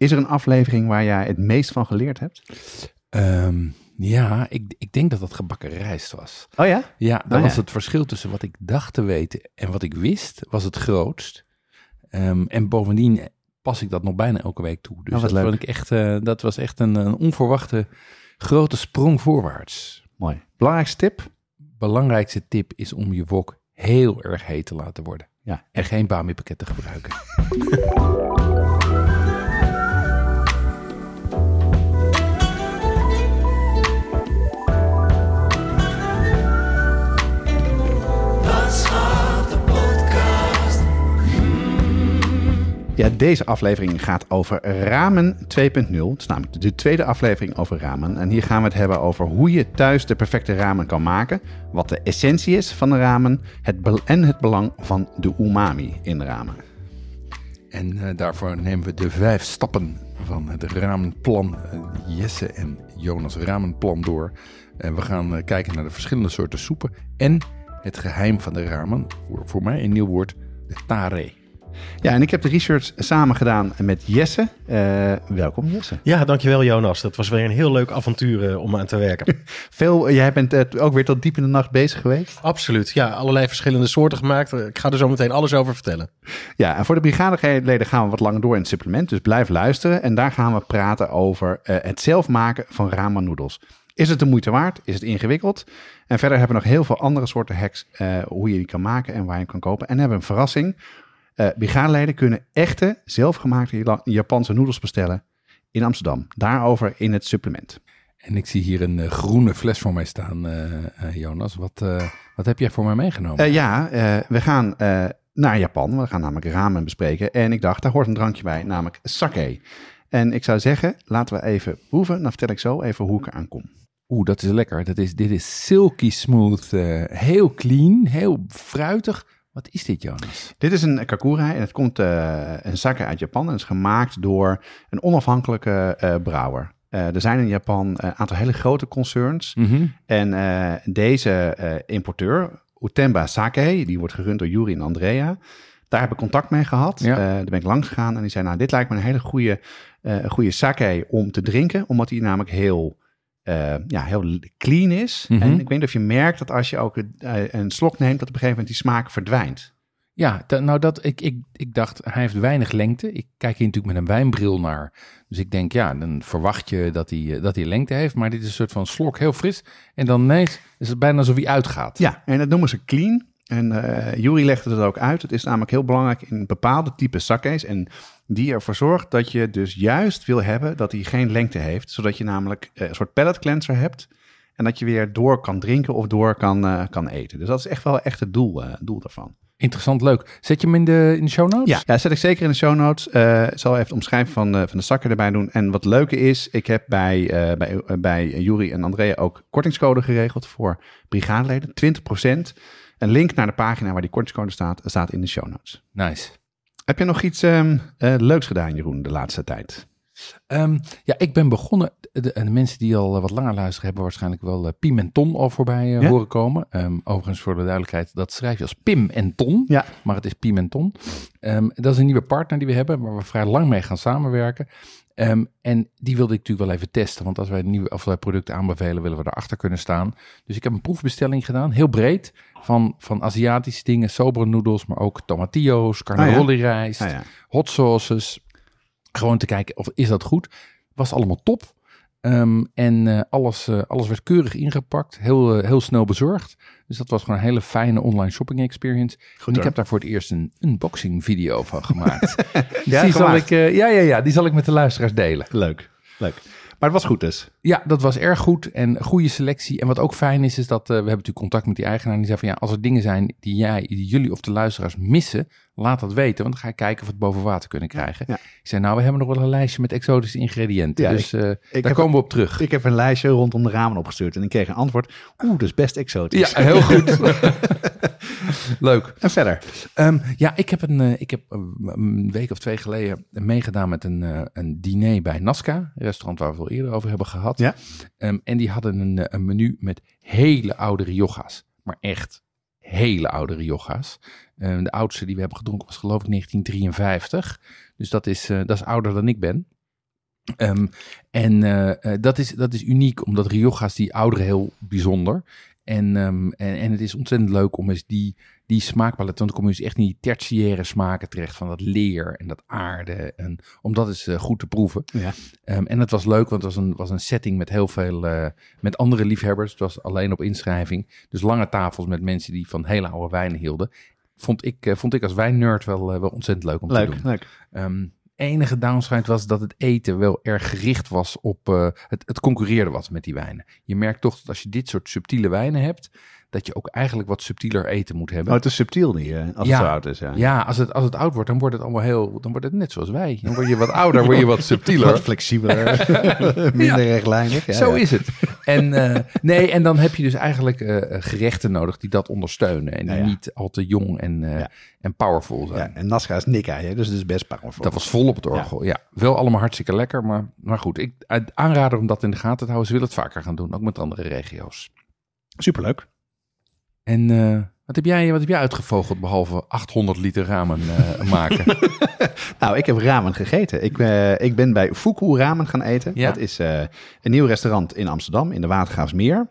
Is er een aflevering waar jij het meest van geleerd hebt? Ehm, ja, ik, ik denk dat dat gebakken rijst was. Oh ja? Ja, dat Oh was ja. het verschil tussen wat ik dacht te weten en wat ik wist, was het grootst. Ehm, en bovendien pas ik dat nog bijna elke week toe. Dus Oh, wat dat, vond ik echt, eh, dat was echt een, een onverwachte grote sprong voorwaarts. Mooi. Belangrijkste tip? Belangrijkste tip is om je wok heel erg heet te laten worden. Ja, En geen bami pakketten gebruiken. Ja, deze aflevering gaat over ramen 2.0. Het is namelijk de tweede aflevering over ramen. En hier gaan we het hebben over hoe je thuis de perfecte ramen kan maken. Wat de essentie is van de ramen. Het en het belang van de umami in de ramen. En eh, daarvoor nemen we de vijf stappen van het ramenplan. eh, Jesse en Jonas ramenplan door. En we gaan eh, kijken naar de verschillende soorten soepen. En het geheim van de ramen. Voor, voor mij een nieuw woord. De tare. Ja, en ik heb de research samen gedaan met Jesse. Eh, welkom Jesse. Ja, dankjewel Jonas. Dat was weer een heel leuk avontuur eh, om aan te werken. Veel, jij bent eh, ook weer tot diep in de nacht bezig geweest. Absoluut. Ja, allerlei verschillende soorten gemaakt. Eh, Ik ga er zo meteen alles over vertellen. Ja, en voor de brigadeleden gaan we wat langer door in het supplement. Dus blijf luisteren. En daar gaan we praten over eh, het zelf maken van ramen noedels. Is het de moeite waard? Is het ingewikkeld? En verder hebben we nog heel veel andere soorten hacks eh, hoe je die kan maken en waar je hem kan kopen. En hebben we een verrassing. Brigadeleden kunnen echte, zelfgemaakte Japanse noedels bestellen in Amsterdam. Daarover in het supplement. En ik zie hier een eh, groene fles voor mij staan, eh, Jonas. Wat, wat heb jij voor mij meegenomen? Ja, we gaan naar Japan. We gaan namelijk ramen bespreken. En ik dacht, daar hoort een drankje bij, namelijk sake. En ik zou zeggen, laten we even proeven. Dan vertel ik zo even hoe ik eraan kom. Oeh, dat is lekker. Dat is, dit is silky smooth. heel clean, heel fruitig. Wat is dit, Jonas? Dit is een kakura en het komt eh, een sake uit Japan. En is gemaakt door een onafhankelijke eh, brouwer. Eh, er zijn in Japan een aantal hele grote concerns. En eh, deze importeur, Utemba Sake, die wordt gerund door Yuri en Andrea. Daar heb ik contact mee gehad. Ja. Eh, daar ben ik langs gegaan en die zei, nou, dit lijkt me een hele goede, goede sake om te drinken. Omdat die namelijk heel, eh, ja, heel clean is. Mhm. En ik weet niet of je merkt dat als je ook eh, een slok neemt, dat op een gegeven moment die smaak verdwijnt. Ja, nou dat, ik, ik, ik dacht, hij heeft weinig lengte. Ik kijk hier natuurlijk met een wijnbril naar. Dus ik denk, ja, dan verwacht je dat hij, eh, dat hij lengte heeft. Maar dit is een soort van slok, heel fris. En dan ineens is het bijna alsof hij uitgaat. Ja, en dat noemen ze clean. En eh Jury legde het ook uit. Het is namelijk heel belangrijk in bepaalde type sake's. En die ervoor zorgt dat je dus juist wil hebben dat hij geen lengte heeft. Zodat je namelijk eh, een soort palate cleanser hebt. En dat je weer door kan drinken of door kan, eh, kan eten. Dus dat is echt wel echt het doel, doel daarvan. Interessant, leuk. Zet je hem in de, in de show notes? Ja, ja, zet ik zeker in de show notes. Ik zal even het omschrijven van, van de zakken erbij doen. En wat leuke is, ik heb bij, bij, bij Jury en Andrea ook kortingscode geregeld voor brigadeleden. 20%. Een link naar de pagina waar die kortingscode staat, staat in de show notes. Nice. Heb je nog iets ehm, eh, leuks gedaan, Jeroen, de laatste tijd? Ehm, ja, ik ben begonnen. De, en de mensen die al eh, wat langer luisteren, hebben waarschijnlijk wel eh, Pimenton al voorbij eh, Ja? horen komen. Ehm, overigens, voor de duidelijkheid, dat schrijf je als Pim en Ton. Ja. Maar het is Pimenton. Ehm, dat is een nieuwe partner die we hebben, waar we vrij lang mee gaan samenwerken. En die wilde ik natuurlijk wel even testen. Want als wij nieuwe of wij producten aanbevelen, willen we erachter kunnen staan. Dus ik heb een proefbestelling gedaan, heel breed. Van, van Aziatische dingen, sobere noedels, maar ook tomatillo's, carnaroli rijst, Ah, ja. hot sauces. Gewoon te kijken of is dat goed. Was allemaal top. Ehm, en eh, alles, eh, alles werd keurig ingepakt, heel, eh, heel snel bezorgd. Dus dat was gewoon een hele fijne online shopping experience. en ik heb daar voor het eerst een unboxing video van gemaakt. Ja, die zal ik, ja, ja, ja, die zal ik met de luisteraars delen. Leuk, leuk. Maar het was goed dus. Ja, dat was erg goed en goede selectie. En wat ook fijn is, is dat we hebben natuurlijk contact met die eigenaar. En die zei van ja, als er dingen zijn die jij, die jullie of de luisteraars missen, Laat dat weten, want dan ga ik kijken of we het boven water kunnen krijgen. Ja. Ik zei, nou, we hebben nog wel een lijstje met exotische ingrediënten. Ja, dus eh, daar komen we op terug. Ik heb een lijstje rondom de ramen opgestuurd en ik kreeg een antwoord. Oeh, dat is best exotisch. ja, heel goed. Leuk. En verder. Ehm, ja, ik heb, een, eh, ik heb een, een week of twee geleden meegedaan met een, eh, een diner bij Nazca, een restaurant waar we het al eerder over hebben gehad. Ja. Ehm, en die hadden een, eh, een menu met hele oude Rioja's. Maar echt hele oude Rioja's. Ehm, de oudste die we hebben gedronken was geloof ik 1953. Dus dat is, eh, dat is ouder dan ik ben. Ehm, en eh, eh, dat, is, dat is uniek, omdat Rioja's die ouderen heel bijzonder. En, ehm, en, en het is ontzettend leuk om eens die, die smaakpalet, want dan kom je dus echt in die tertiaire smaken terecht van dat leer en dat aarde. En om dat eens eh, goed te proeven. Ja. Ehm, en het was leuk, want het was een, was een setting met heel veel, eh, met andere liefhebbers. Het was alleen op inschrijving. Dus lange tafels met mensen die van hele oude wijnen hielden. Vond ik, eh, vond ik als wijnnerd wel, eh, wel ontzettend leuk om te doen. leuk. Ehm, enige downside was dat het eten wel erg gericht was op... eh, het, het concurreerde wat met die wijnen. Je merkt toch dat als je dit soort subtiele wijnen hebt... dat je ook eigenlijk wat subtieler eten moet hebben. Oh, het is subtiel niet, eh, als Ja. het zo oud is. Ja. Ja, als het, als het oud wordt, dan wordt het allemaal heel... dan wordt het net zoals wij. Dan word je wat ouder, word je wat subtieler. Wat flexibeler, minder Ja. rechtlijnig. Ja, Zo is het. En, eh, nee, en dan heb je dus eigenlijk eh, gerechten nodig die dat ondersteunen. En die niet al te jong en, eh, en powerful zijn. Ja, en Nazca is Nika, hè, dus het is best powerful. Dat was vol op het orgel. Ja. wel allemaal hartstikke lekker. Maar, maar goed, ik aanrader om dat in de gaten te houden. Ze willen het vaker gaan doen, ook met andere regio's. Superleuk. En eh, wat, heb jij, wat heb jij uitgevogeld behalve 800 liter ramen eh, maken? Nou, ik heb ramen gegeten. Ik, eh, ik ben bij Fuku Ramen gaan eten. Ja. Dat is een nieuw restaurant in Amsterdam, in de Watergraafsmeer.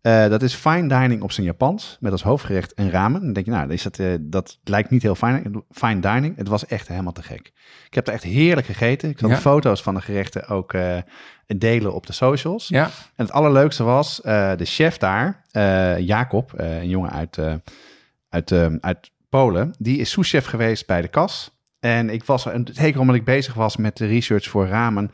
Eh, dat is fine dining op zijn Japans, met als hoofdgerecht een ramen. Dan denk je, nou, is dat, eh, dat lijkt niet heel fine, fine dining. Het was echt helemaal te gek. Ik heb er echt heerlijk gegeten. Ik zal Ja. de foto's van de gerechten ook eh, delen op de socials. ja, En het allerleukste was, de chef daar, Jacob, een jongen uit, uit, uit Polen, die is souschef geweest bij de kas. En ik was, er- zeker omdat ik bezig was met de research voor ramen,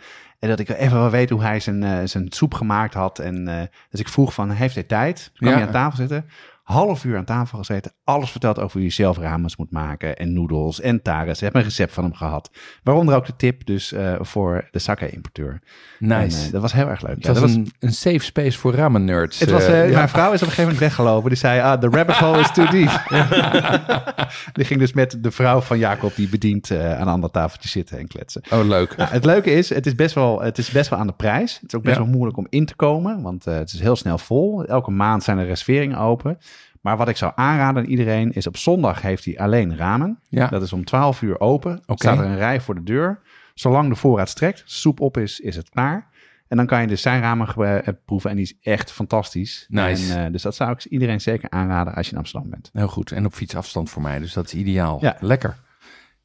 en dat ik even wil weten hoe hij zijn, eh, zijn soep gemaakt had. En eh, dus ik vroeg van, heeft hij tijd? Kwam Ja. hij aan tafel zitten, half uur aan tafel gezeten, alles verteld over hoe je zelf ramens moet maken en noedels en tares. Ik heb een recept van hem gehad. Waaronder ook de tip dus eh, voor de sake-importeur. nice. En, eh, dat was heel erg leuk. het Ja, was, dat was een, safe space voor ramen nerds. het was, eh, ja. Mijn vrouw is op een gegeven moment weggelopen. Die zei, ah, the rabbit hole is too deep. die ging dus met de vrouw van Jacob, die bedient, aan een ander tafeltje zitten en kletsen. Oh, leuk. Nou, het leuke is, het is, best wel, het is best wel aan de prijs. Het is ook best Ja. wel moeilijk om in te komen, want het is heel snel vol. Elke maand zijn er reserveringen open. Maar wat ik zou aanraden aan iedereen is op zondag heeft hij alleen ramen. Ja. Dat is om 12 uur open. Oké. Staat er een rij voor de deur. Zolang de voorraad strekt, soep op is, is het klaar. En dan kan je dus zijn ramen eh, proeven en die is echt fantastisch. Nice. En, eh, dus dat zou ik iedereen zeker aanraden als je in Amsterdam bent. Heel goed. En op fietsafstand voor mij, dus dat is ideaal. Ja. Lekker.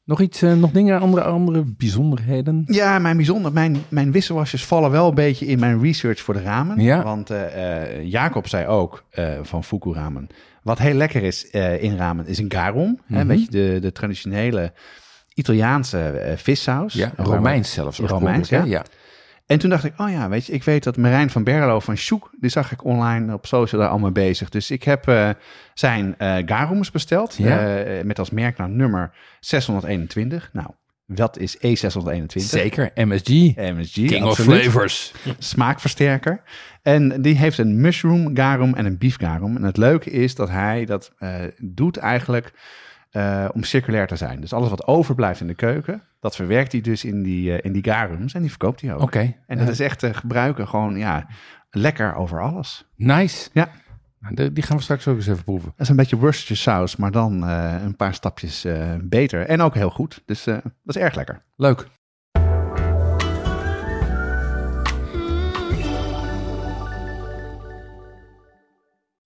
Nog iets, eh, nog dingen, andere, andere bijzonderheden? Ja, mijn bijzonder, mijn, mijn wisselwasjes vallen wel een beetje in mijn research voor de ramen. Ja. Want Jacob zei ook van Fuku ramen. Wat heel lekker is eh, in ramen is een garum. hè, Mhm. een beetje de, de traditionele Italiaanse eh, vissaus. Ja, Romeins zelfs. Romeins, hè? ja. En toen dacht ik, oh ja, weet je, ik weet dat Marijn van Berlo van Sjoek, die zag ik online op social daar allemaal bezig. Dus ik heb eh, zijn eh garums besteld, Ja. met als merknaam nummer 621. Nou, wat is E621? Zeker, MSG. MSG, King of. Flavors. Smaakversterker. En die heeft een mushroom garum en een beef garum. En het leuke is dat hij dat eh, doet eigenlijk eh, om circulair te zijn. Dus alles wat overblijft in de keuken, dat verwerkt hij dus in die, eh, in die garums en die verkoopt hij ook. Oké. En dat is echt te gebruiken gewoon, ja, lekker over alles. Nice. Ja. Nou, die- gaan we straks ook eens even proeven. Dat is een beetje Worcestershire saus, maar dan een paar stapjes beter. En ook heel goed. Dus dat is erg lekker. Leuk.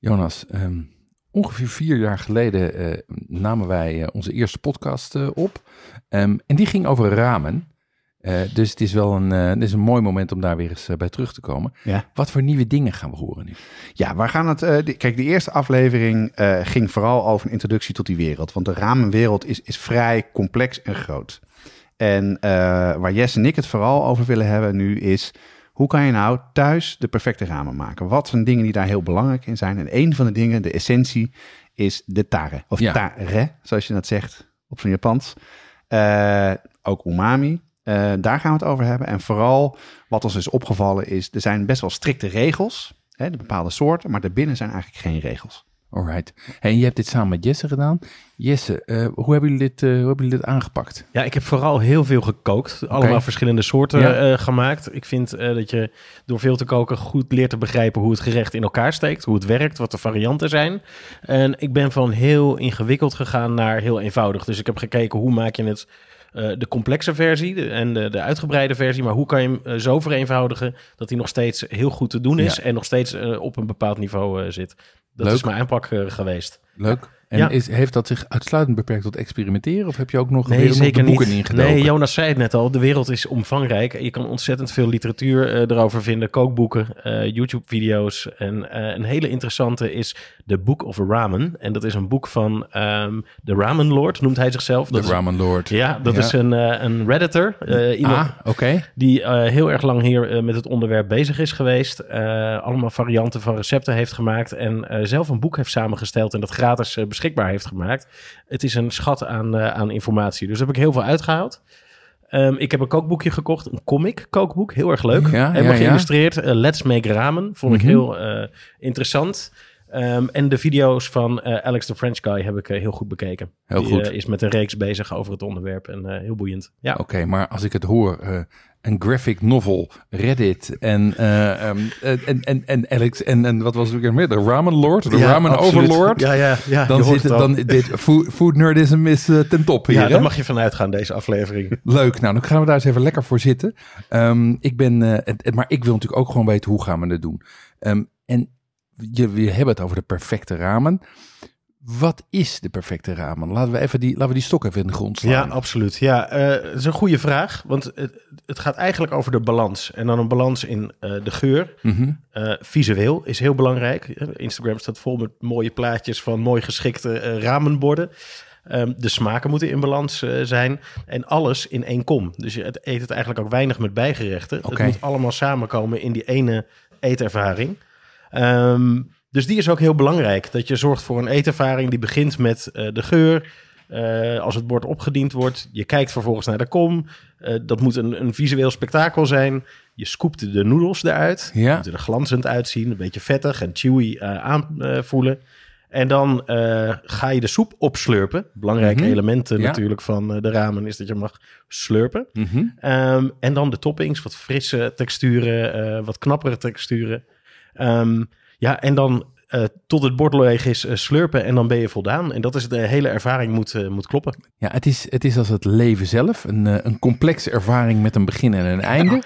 Jonas, ehm, ongeveer vier jaar geleden eh, namen wij eh, onze eerste podcast eh, op. Ehm, en die ging over ramen. Dus het is wel een, het is een mooi moment om daar weer eens bij terug te komen. Ja. Wat voor nieuwe dingen gaan we horen nu? Ja, waar gaan het? die- kijk, de eerste aflevering ging vooral over een introductie tot die wereld. Want de ramenwereld is, is vrij complex en groot. En waar Jess en ik het vooral over willen hebben nu is... hoe kan je nou thuis de perfecte ramen maken? Wat zijn dingen die daar heel belangrijk in zijn? En een van de dingen, de essentie, is de tare. Of Ja. tare, zoals je dat zegt op zijn Japans. Eh, ook umami. Eh, daar gaan we het over hebben. En vooral wat ons is opgevallen is... er zijn best wel strikte regels... Hè, de bepaalde soorten, maar daarbinnen zijn eigenlijk geen regels. Alright. Hey, en je hebt dit samen met Jesse gedaan. Jesse, eh, hoe, hebben jullie dit, eh, hoe hebben jullie dit aangepakt? Ja, ik heb vooral heel veel gekookt. Allemaal verschillende soorten Ja. eh, gemaakt. Ik vind dat je door veel te koken goed leert te begrijpen hoe het gerecht in elkaar steekt, hoe het werkt, wat de varianten zijn. En ik ben van heel ingewikkeld gegaan naar heel eenvoudig. Dus ik heb gekeken hoe maak je het de complexe versie de- en de, de uitgebreide versie, maar hoe kan je hem zo vereenvoudigen dat hij nog steeds heel goed te doen is Ja. en nog steeds op een bepaald niveau zit. Dat Leuk. is mijn aanpak eh, geweest. Leuk. En Ja. is, heeft dat zich uitsluitend beperkt tot experimenteren? Of heb je ook nog, Nee, weer zeker boeken niet. ingedoken? Nee, Jonas zei het net al. De wereld is omvangrijk. Je kan ontzettend veel literatuur eh, erover vinden. Kookboeken, eh, YouTube-video's. En eh, een hele interessante is The Book of Ramen. En dat is een boek van ehm, de Ramen Lord, noemt hij zichzelf. De Ramen Lord. ja, dat Ja. is een, een redditor. eh, iemand Ah, oké. die heel erg lang hier met het onderwerp bezig is geweest. allemaal varianten van recepten heeft gemaakt. En zelf een boek heeft samengesteld en dat gratis eh, beschikbaar heeft gemaakt. Het is een schat aan, eh, aan informatie. Dus daar heb ik heel veel uitgehaald. Ehm, ik heb een kookboekje gekocht, een comic kookboek, heel erg leuk. Ja, Helemaal ja, ja. geïllustreerd. Eh, Let's Make Ramen, vond ik Mhm. heel eh, interessant. Ehm, en de video's van Alex the French Guy heb ik heel goed bekeken. Heel Die goed. is met een reeks bezig over het onderwerp en heel boeiend. Ja. Oké, maar als ik het hoor, een graphic novel, Reddit en, eh, en, en, en Alex en, en wat was het weer meer? De Ramen Lord, de Ja, Ramen absoluut. Overlord. Ja, ja, ja. dan zit dan dit food, food nerdism is eh, ten top hier. Ja, daar mag je vanuit gaan, deze aflevering. Leuk, nou dan gaan we daar eens even lekker voor zitten. Ehm, ik ben, het- maar ik wil natuurlijk ook gewoon weten hoe gaan we het doen. Ehm, en je, we hebben het over de perfecte ramen. Wat is de perfecte ramen? Laten we, even die, laten we die stok even in de grond slaan. Ja, absoluut. Ja, eh, het is een goede vraag, want het, het gaat eigenlijk over de balans. En dan een balans in eh, de geur. Mhm. Eh, visueel is heel belangrijk. Instagram staat vol met mooie plaatjes van mooi geschikte ramenborden. Ehm, de smaken moeten in balans zijn. En alles in één kom. Dus je eet het eigenlijk ook weinig met bijgerechten. Oké. Het moet allemaal samenkomen in die ene eetervaring. Ehm, dus die is ook heel belangrijk. Dat je zorgt voor een eetervaring die begint met eh, de geur. Eh, als het bord opgediend wordt, je kijkt vervolgens naar de kom. Eh, dat moet een, een visueel spektakel zijn. Je scoopt de noedels eruit. Ja. moeten er glanzend uitzien, een beetje vettig en chewy aanvoelen. En dan ga je de soep opslurpen. Belangrijk Mhm. element Ja. natuurlijk van de ramen is dat je mag slurpen. Mhm. Ehm, en dan de toppings, wat frisse texturen, wat knappere texturen. Ehm, ja, en dan eh, tot het bord leeg is eh, slurpen en dan ben je voldaan. En dat is de hele ervaring moet, eh, moet kloppen. Ja, het is, het is als het leven zelf. Een, een complexe ervaring met een begin en een einde.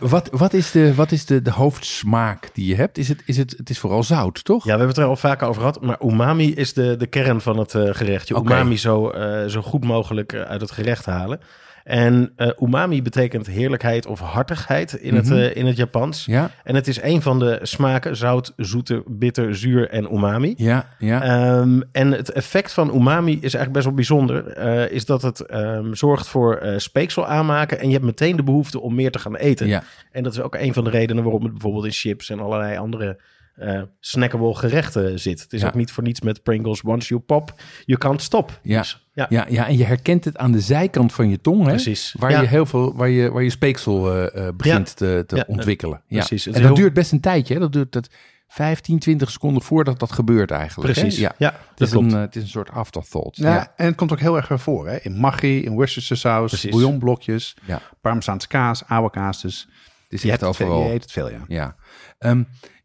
Wat, wat is, de, wat is de, de hoofdsmaak die je hebt? Is het, is het, het is vooral zout, toch? Ja, we hebben het er al vaker over gehad. Maar umami is de, de kern van het gerecht. Je umami zo, zo goed mogelijk uit het gerecht halen. En eh, umami betekent heerlijkheid of hartigheid in, het, Mhm. eh, in het Japans. Ja, En het is een van de smaken: zout, zoete, bitter, zuur en umami. ja, ja. Ehm, en het effect van umami is eigenlijk best wel bijzonder. eh, is dat het ehm, zorgt voor speeksel aanmaken. En je hebt meteen de behoefte om meer te gaan eten. ja. En dat is ook een van de redenen waarom het bijvoorbeeld in chips en allerlei andere eh snackable gerechten zit. Het is Ja. ook niet voor niets met Pringles. Once you pop, you can't stop. Ja. Dus, ja, Ja, ja, en je herkent het aan de zijkant van je tong, hè? precies. Waar Ja. je heel veel, waar je, waar je speeksel eh, eh, begint te, te Ja, ontwikkelen. Ja. precies. En dat heel- duurt best een tijdje, hè? Dat duurt dat 15, 20 seconden voordat dat gebeurt eigenlijk. hè? Precies. Ja, Ja, het, dat is een, klopt. het is een soort afterthought. Ja, Ja. en het komt ook heel erg voor. Hè? In maggi, in Worcestershire saus, Precies. bouillonblokjes, Ja. Parmezaanse kaas, oude kaas. Dus Het is je, echt het veel, overal. je eet het veel, ja. Ja. Ehm,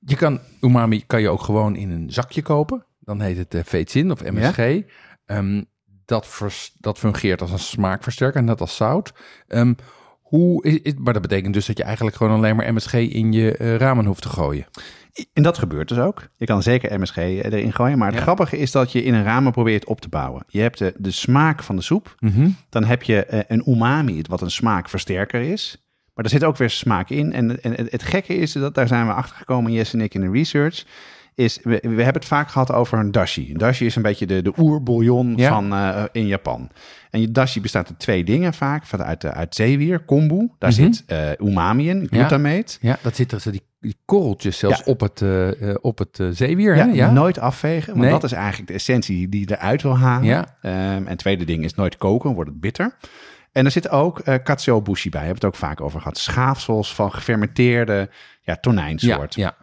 je kan umami kan je ook gewoon in een zakje kopen. Dan heet het uh, Veetzin of MSG. Ehm, dat, vers- dat fungeert als een smaakversterker, net als zout. Ehm, hoe is, is- maar dat betekent dus dat je eigenlijk gewoon alleen maar MSG in je eh, ramen hoeft te gooien. En dat gebeurt dus ook. Je kan zeker MSG erin gooien. Maar het Ja. grappige is dat je in een ramen probeert op te bouwen. Je hebt de, de smaak van de soep. Mhm. Dan heb je eh, een umami, wat een smaakversterker is. Maar er zit ook weer smaak in. En, en het, het gekke is, dat daar zijn we achter gekomen, Jess en ik, in de research. Is, we, we hebben het vaak gehad over een dashi. Een dashi is een beetje de, de oerbouillon Ja. van eh, in Japan. En je dashi bestaat uit twee dingen vaak. Van uit, de- uit zeewier, kombu. Daar Mhm. zit eh umami in, glutamate. Ja, dat zit er zo die, die korreltjes zelfs Ja. op het, eh, eh, op het eh, zeewier. Ja, hè? Ja? nooit afvegen, want Nee. dat is eigenlijk de essentie die je eruit wil halen. Ja. Ehm, en het tweede ding is nooit koken, wordt het bitter. En er zit ook eh katsuobushi bij, hebben we het ook vaak over gehad. Schaafsels van gefermenteerde ja, tonijnsoort. ja.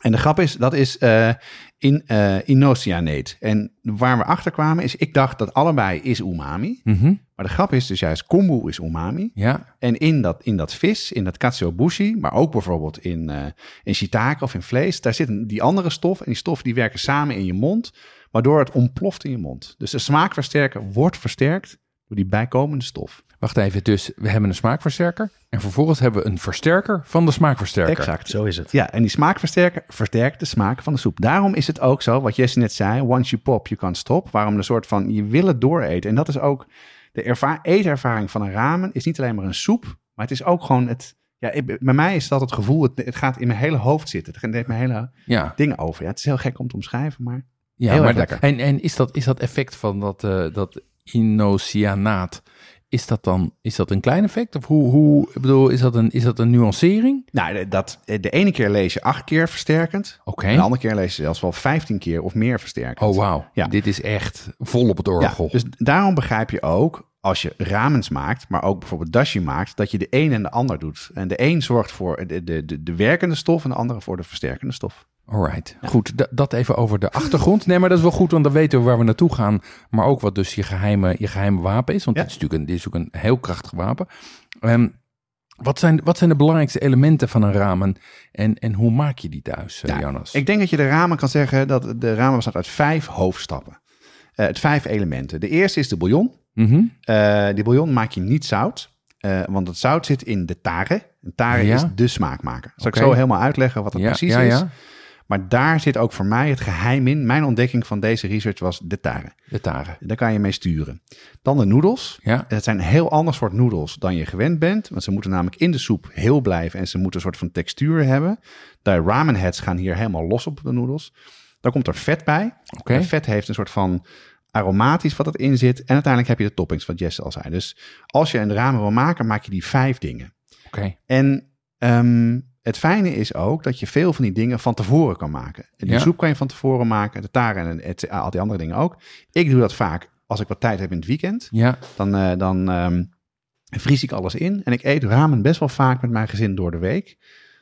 En de grap is, dat is eh in inocyanate. En waar we achter kwamen is, ik dacht dat allebei is umami. Mhm. Maar de grap is dus juist, kombu is umami. ja. En in dat, in dat vis, in dat katsuobushi, maar ook bijvoorbeeld in, eh in shiitake of in vlees, daar zit die andere stof. En die stof die werken samen in je mond, waardoor het ontploft in je mond. Dus de smaakversterker wordt versterkt door die bijkomende stof. Wacht even, dus we hebben een smaakversterker en vervolgens hebben we een versterker van de smaakversterker. Exact. Zo is het. Ja, en die smaakversterker versterkt de smaak van de soep. Daarom is het ook zo, wat Jesse net zei, once you pop, you can't stop. Waarom een soort van, je wil het dooreten. En dat is ook, de erva- eetervaring van een ramen is niet alleen maar een soep, maar het is ook gewoon het, ja, ik- bij mij is dat het gevoel, het, het gaat in mijn hele hoofd zitten. Het neemt mijn hele Ja, dingen over. Ja, het is heel gek om te omschrijven, maar ja Heel maar lekker. En, en is, dat, is dat effect van dat, eh dat inocyanaat, is dat dan is dat een klein effect? Of hoe, hoe ik bedoel, is dat een, is dat een nuancering? nou, dat, de ene keer lees je acht keer versterkend. Oké. De andere keer lees je zelfs wel vijftien keer of meer versterkend. Oh, wauw. Ja. Dit is echt vol op het orgel. Ja, dus daarom begrijp je ook, als je ramens maakt, maar ook bijvoorbeeld dashi maakt, dat je de een en de ander doet. En de een zorgt voor de, de, de, de werkende stof en de andere voor de versterkende stof. Alright, goed. d- dat even over de achtergrond. Nee, maar dat is wel goed, want dan weten we waar we naartoe gaan. Maar ook wat dus je geheime, je geheime wapen is. Want Ja. dit, is natuurlijk een, dit is ook een heel krachtig wapen. Ehm, wat, zijn, wat zijn de belangrijkste elementen van een ramen? En, en hoe maak je die thuis, eh, Ja, Jonas? Ik denk dat je de ramen kan zeggen dat de ramen bestaat uit vijf hoofdstappen. Eh, het vijf elementen. De eerste is de bouillon. Eh, die bouillon maak je niet zout, eh, want het zout zit in de tare. En tare Ja. is de smaakmaker. Zal ik zo helemaal uitleggen wat het Ja, precies ja, is? ja. Maar daar zit ook voor mij het geheim in. Mijn ontdekking van deze research was de tare. De taren. Daar kan je mee sturen. Dan de noedels. Ja, Het zijn een heel ander soort noedels dan je gewend bent. Want ze moeten namelijk in de soep heel blijven en ze moeten een soort van textuur hebben. De ramen heads gaan hier helemaal los op de noedels. Dan komt er vet bij. oké. Vet heeft een soort van aromatisch wat erin zit. En uiteindelijk heb je de toppings, wat Jesse al zei. Dus als je een ramen wil maken, maak je die vijf dingen. oké. En ehm, het fijne is ook dat je veel van die dingen van tevoren kan maken. En die Ja. soep kan je van tevoren maken, de taren en al die andere dingen ook. Ik doe dat vaak als ik wat tijd heb in het weekend. Ja, Dan, eh, dan ehm, vries ik alles in. En ik eet ramen best wel vaak met mijn gezin door de week.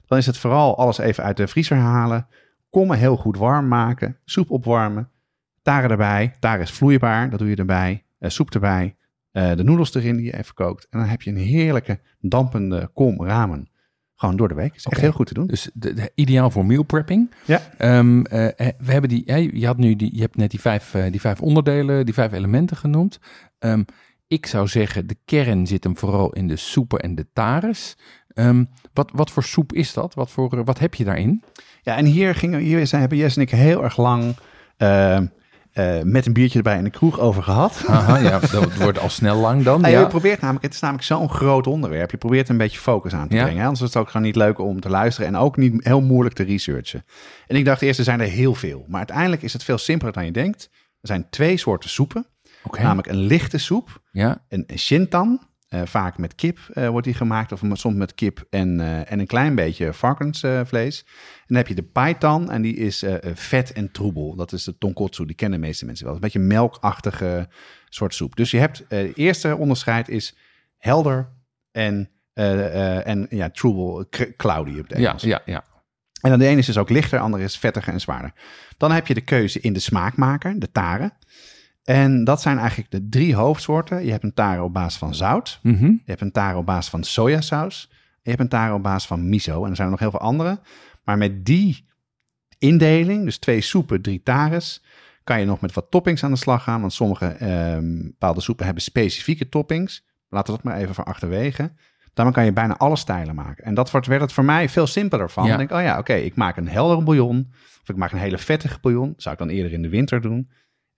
Dan is het vooral alles even uit de vriezer halen. Kommen heel goed warm maken. Soep opwarmen. Taren erbij. Taren is vloeibaar. Dat doe je erbij. Eh, soep erbij. eh, de noedels erin die je even kookt. En dan heb je een heerlijke dampende kom ramen. Gewoon door de week. Is echt heel goed te doen. dus de, de- ideaal voor meal prepping. Ja. Ehm, eh, we hebben die, je, had nu die, je hebt net die vijf, die vijf onderdelen, die vijf elementen genoemd. Ehm, ik zou zeggen, de kern zit hem vooral in de soepen en de tares. Ehm, wat, wat voor soep is dat? Wat, voor, wat heb je daarin? Ja, en hier, gingen, hier zijn, hebben Jess en ik heel erg lang eh, eh, met een biertje erbij in de kroeg over gehad. Aha, ja, dat wordt al snel lang dan. Ja, Ja. Je probeert namelijk, het is namelijk zo'n groot onderwerp. Je probeert een beetje focus aan te Ja. brengen. hè. Anders is het ook gewoon niet leuk om te luisteren en ook niet heel moeilijk te researchen. En ik dacht eerst, er zijn er heel veel. Maar uiteindelijk is het veel simpeler dan je denkt. Er zijn twee soorten soepen. Namelijk een lichte soep, Ja, een shintan. Eh, vaak met kip eh, wordt die gemaakt, of soms met kip en, eh, en een klein beetje varkensvlees. en dan heb je de paitan, en die is vet en troebel. Dat is de tonkotsu, die kennen de meeste mensen wel. Een beetje melkachtige soort soep. Dus je hebt, het eerste onderscheid is helder en, en ja, troebel, cloudy op ja, Engels. ja, ja. En dan de ene is dus ook lichter, de andere is vettiger en zwaarder. Dan heb je de keuze in de smaakmaker, de tare. En dat zijn eigenlijk de drie hoofdsoorten. Je hebt een tare op basis van zout. Mhm. Je hebt een tare op basis van sojasaus. En je hebt een tare op basis van miso. En er zijn er nog heel veel andere. Maar met die indeling, dus twee soepen, drie tares, kan je nog met wat toppings aan de slag gaan. Want sommige ehm, bepaalde soepen hebben specifieke toppings. Laten we dat maar even van achterwege. Daarmee kan je bijna alle stijlen maken. En dat wordt, werd het voor mij veel simpeler van. Ja. Ik denk, oh ja, oké, ik maak een heldere bouillon. Of ik maak een hele vettige bouillon. Zou ik dan eerder in de winter doen.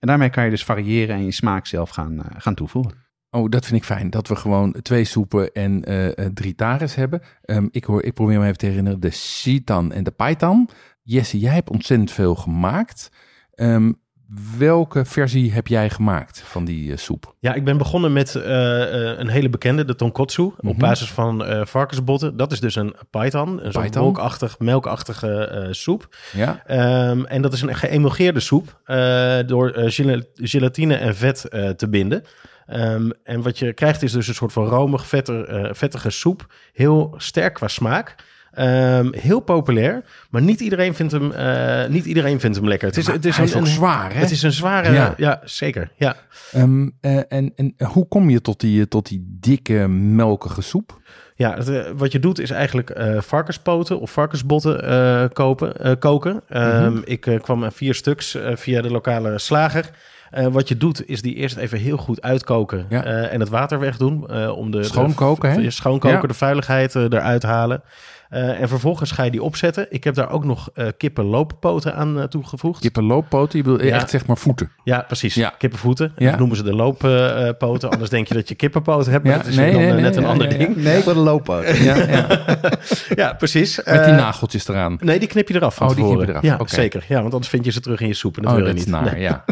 En daarmee kan je dus variëren en je smaak zelf gaan, eh, gaan toevoegen. Oh, dat vind ik fijn. Dat we gewoon twee soepen en eh, eh, drie tares hebben. Ehm, ik, hoor, ik probeer me even te herinneren. De Sitan en de Paitan. Jesse, jij hebt ontzettend veel gemaakt. Ehm, welke versie heb jij gemaakt van die eh, soep? Ja, ik ben begonnen met eh, eh, een hele bekende, de tonkotsu, op Mhm. basis van varkensbotten. Dat is dus een python, een zo'n Python? wolkachtig, melkachtige soep. Ja? Ehm, en dat is een geëmulgeerde soep door gela- gelatine en vet te binden. Ehm, en wat je krijgt is dus een soort van romig, vetter, vettige soep. Heel sterk qua smaak. Ehm, heel populair, maar niet iedereen vindt hem, eh, niet iedereen vindt hem lekker. Het is, het is, een, is ook een- zwaar, hè? Het is een zware, Ja. ja, zeker. Ja. Eh, en, en hoe kom je tot die, tot die dikke, melkige soep? Ja, het, eh, wat je doet is eigenlijk varkenspoten of varkensbotten kopen, koken. Ehm, Mhm. Ik kwam aan vier stuks via de lokale slager. Wat je doet is die eerst even heel goed uitkoken Ja. en het water wegdoen. om de, Schoonkoken, hè? de, Schoonkoken, Ja. de vuiligheid eruit halen. Eh, en vervolgens ga je die opzetten. Ik heb daar ook nog eh kippenlooppoten aan eh, toegevoegd. Kippenlooppoten, je bedoelt Ja. echt zeg maar voeten. Ja, precies. Ja. Kippenvoeten. Ja. Dat noemen ze de looppoten. Anders denk je dat je kippenpoten hebt. Maar Ja, dat is nee, dan nee, nee, net een ja, ander ja, ja. ding. Nee, ik wil de looppoot. Ja, ja. Ja, precies. Met die nageltjes eraan. Nee, die knip je eraf van Oh, die knip je eraf. Ja, Oké. zeker. Ja, want anders vind je ze terug in je soep en dat Oh, wil je dat is niet. naar, Nee. ja.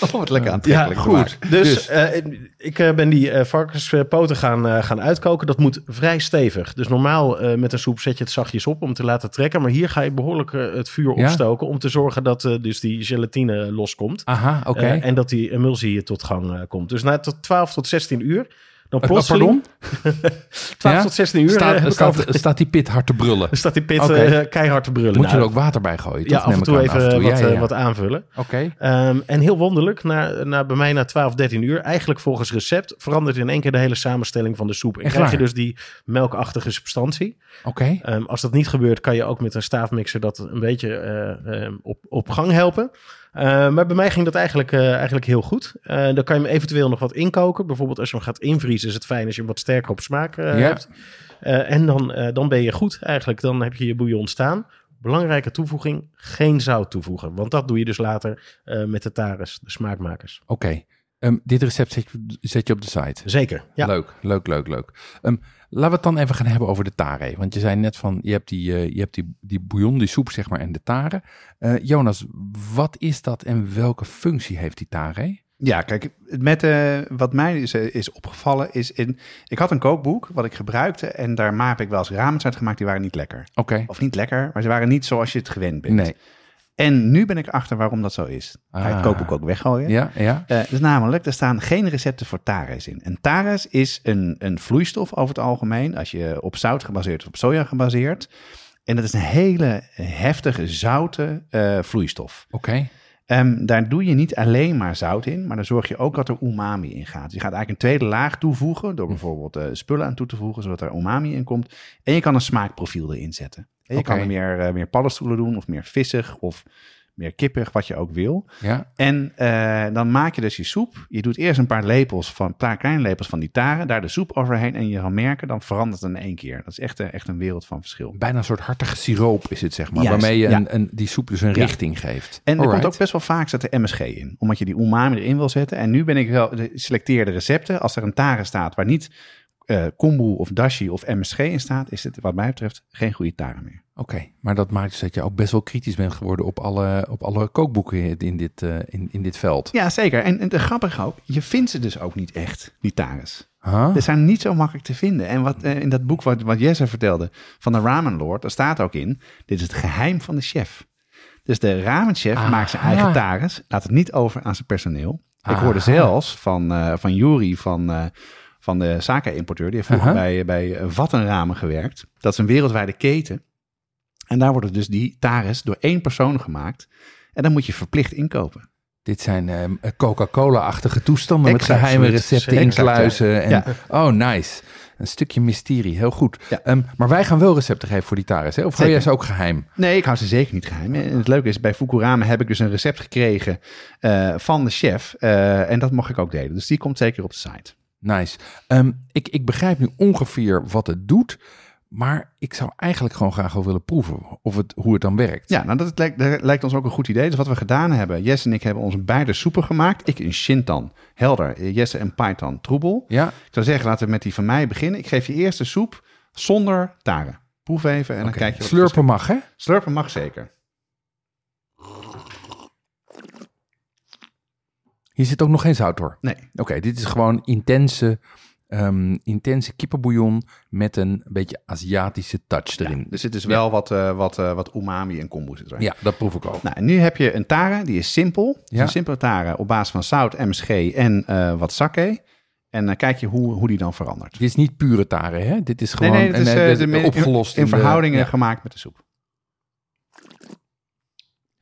Oh, wat lekker Ja, aantrekkelijk. goed. Dus, Dus. eh, ik eh, ben die eh, varkenspoten gaan, gaan uitkoken. Dat moet vrij stevig. Dus normaal met een soep zet je het zachtjes op om te laten trekken. Maar hier ga je behoorlijk eh, het vuur Ja? opstoken om te zorgen dat dus die gelatine loskomt. Aha, oké. En dat die emulsie tot gang komt. Dus na tot 12 tot 16 uur. Dan Eh, plotseling... pardon? 12 Ja? tot 16 uur. eh, Staat, ik staat, die pit hard te brullen? staat die pit eh, keihard te brullen. Moet je Nou, er ook water bij gooien? Ja, af en toe even wat, Ja, ja, eh, wat aanvullen. Oké. Ehm, en heel wonderlijk, na, na, bij mij na 12, 13 uur, eigenlijk volgens recept, verandert in één keer de hele samenstelling van de soep. En Echt krijg je dus die melkachtige substantie. Oké. Ehm, als dat niet gebeurt, kan je ook met een staafmixer dat een beetje eh, ehm, op, op gang helpen. Eh, maar bij mij ging dat eigenlijk, eh, eigenlijk heel goed. Eh, dan kan je hem eventueel nog wat inkoken. Bijvoorbeeld als je hem gaat invriezen, is het fijn als je hem wat sterker op smaak Ja. hebt. En dan, dan ben je goed eigenlijk. Dan heb je je bouillon staan. Belangrijke toevoeging, geen zout toevoegen. Want dat doe je dus later met de tares, de smaakmakers. Oké. Ehm, dit recept zet je, zet je op de site. Zeker, ja. Leuk, leuk, leuk, leuk. Ehm, laten we het dan even gaan hebben over de tare. Want je zei net van, je hebt die, eh, je hebt die, die bouillon, die soep zeg maar, en de tare. Eh, Jonas, wat is dat en welke functie heeft die tare? Ja, kijk, met, eh, wat mij is, is opgevallen is... In, ik had een kookboek wat ik gebruikte en daar heb ik wel eens ramens uit gemaakt. Die waren niet lekker. Oké. Of niet lekker, maar ze waren niet zoals je het gewend bent. Nee. En nu ben ik achter waarom dat zo is. Ga Ah. kookboek ook weggooien? Ja, ja. Eh, dus namelijk, er staan geen recepten voor tares in. En tares is een, een vloeistof over het algemeen, als je op zout gebaseerd of op soja gebaseerd. En dat is een hele heftige, zoute eh, vloeistof. Oké. Ehm, daar doe je niet alleen maar zout in, maar dan zorg je ook dat er umami in gaat. Je gaat eigenlijk een tweede laag toevoegen door bijvoorbeeld eh, spullen aan toe te voegen, zodat er umami in komt. En je kan een smaakprofiel erin zetten. En je kan er meer, eh, meer paddenstoelen doen of meer vissig of meer kippig, wat je ook wil. Ja. En eh, dan maak je dus je soep. Je doet eerst een paar lepels van, een paar kleine lepels van die taren, daar de soep overheen en je zal merken, dan verandert het in één keer. Dat is echt, eh, echt een wereld van verschil. Bijna een soort hartige siroop is het, zeg maar. Juist, waarmee je ja. een, een, die soep dus een Ja. richting geeft. En er komt ook best wel vaak zit er MSG in, omdat je die umami erin wil zetten. En nu ben ik wel, de- selecteer de recepten. Als er een tare staat waar niet eh kombu of dashi of MSG in staat, is het wat mij betreft geen goede tare meer. Oké, maar dat maakt dus dat je ook best wel kritisch bent geworden op alle, op alle kookboeken in dit, eh, in, in dit veld. Ja, zeker. En, en de grappige ook, je vindt ze dus ook niet echt, die tares. Huh? Ze zijn niet zo makkelijk te vinden. En wat eh, in dat boek wat, wat Jesse vertelde van de Ramen Lord, daar staat ook in, dit is het geheim van de chef. Dus de ramenchef Aha. maakt zijn eigen tares, laat het niet over aan zijn personeel. Ik Aha. hoorde zelfs van, eh van Juri van, van de Saka-importeur, die heeft vroeger bij, bij Vattenramen gewerkt. Dat is een wereldwijde keten. En daar worden dus die tares door één persoon gemaakt. En dan moet je verplicht inkopen. Dit zijn ehm, Coca-Cola-achtige toestanden met geheime recepten inkluizen. En, Ja. Oh, nice. Een stukje mysterie, heel goed. Ja. Ehm, maar wij gaan wel recepten geven voor die tares, hè? Of hou jij ze ook geheim? Nee, ik hou ze zeker niet geheim. En het leuke is, bij Fukurama heb ik dus een recept gekregen eh, van de chef. eh, en dat mocht ik ook delen. Dus die komt zeker op de site. Nice. Ehm, ik, ik begrijp nu ongeveer wat het doet, maar ik zou eigenlijk gewoon graag wel willen proeven of het, hoe het dan werkt. Ja, nou dat lijkt, dat lijkt ons ook een goed idee. Dus wat we gedaan hebben, Jesse en ik hebben onze beide soepen gemaakt. Ik in Shintan, helder. Jesse en Python, troebel. Ja? Ik zou zeggen, laten we met die van mij beginnen. Ik geef je eerst de soep zonder taren. Proef even en dan kijk je wat Slurpen mag, hè? Slurpen mag zeker. Hier zit ook nog geen zout door. Nee. Oké, dit is gewoon intense, ehm, intense kippenbouillon met een beetje Aziatische touch erin. Er zit dus wel wat, eh, wat, eh, wat umami en kombu zit erin. Ja, dat proef ik ook. Nou, en nu heb je een tare, die is simpel. Het is Ja. Een simpele tare op basis van zout, MSG en eh, wat sake. En dan kijk je hoe, hoe die dan verandert. Dit is niet pure tare, hè? Dit is gewoon het is, een, eh, eh, de- opgelost in, verhoudingen gemaakt met de soep.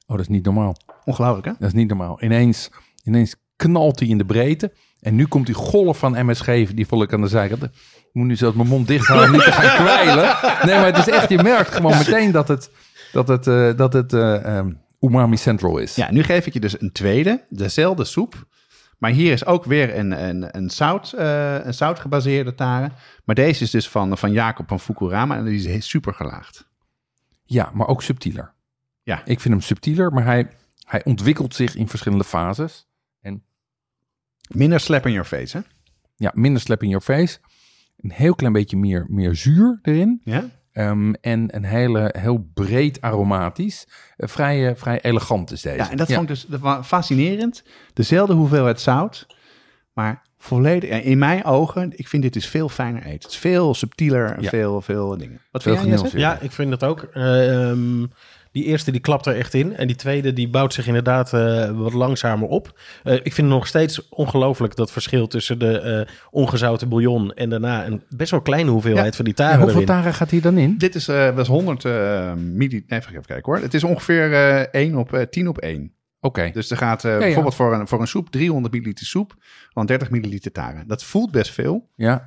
Oh, dat is niet normaal. Ongelooflijk, hè? Dat is niet normaal. Ineens, ineens knalt hij in de breedte. En nu komt die golf van MSG, die voel ik aan de zijkant. Ik moet nu zelfs mijn mond dicht houden om niet te gaan kwijlen. Nee, maar het is echt, je merkt gewoon meteen dat het, dat het, eh, dat het eh, ehm, umami central is. Ja, nu geef ik je dus een tweede, dezelfde soep. Maar hier is ook weer een, een, een, zout, eh, een zoutgebaseerde tare. Maar deze is dus van, van Jacob van Fukurama en die is super gelaagd. Ja, maar ook subtieler. Ja. Ik vind hem subtieler, maar hij, hij ontwikkelt zich in verschillende fases. Minder slap in your face, hè? Ja, minder slap in your face. Een heel klein beetje meer, meer zuur erin. Ja? Ehm, en een hele, heel breed aromatisch. Eh, vrij, eh, vrij elegant is deze. Ja, en dat vond ik dus dat was fascinerend. Dezelfde hoeveelheid zout, maar volledig, in mijn ogen, ik vind dit dus veel fijner eten. Het is veel subtieler en Ja. veel, veel dingen. Wat Veel vind jij. Ja, ik vind dat ook. Ehm, die eerste die klapt er echt in. En die tweede die bouwt zich inderdaad eh, wat langzamer op. Eh, ik vind nog steeds ongelooflijk dat verschil tussen de eh, ongezouten bouillon en daarna een best wel kleine hoeveelheid Ja. van die Ja, taren hoeveel erin. taren gaat hier dan in? Dit is, eh was 100 eh milli... Nee, even kijken hoor. Het is ongeveer eh 1 op, eh 10 op 1. Oké. Dus er gaat eh, ja. bijvoorbeeld voor een, voor een soep 300 milliliter soep, van 30 milliliter taren. Dat voelt best veel, Ja,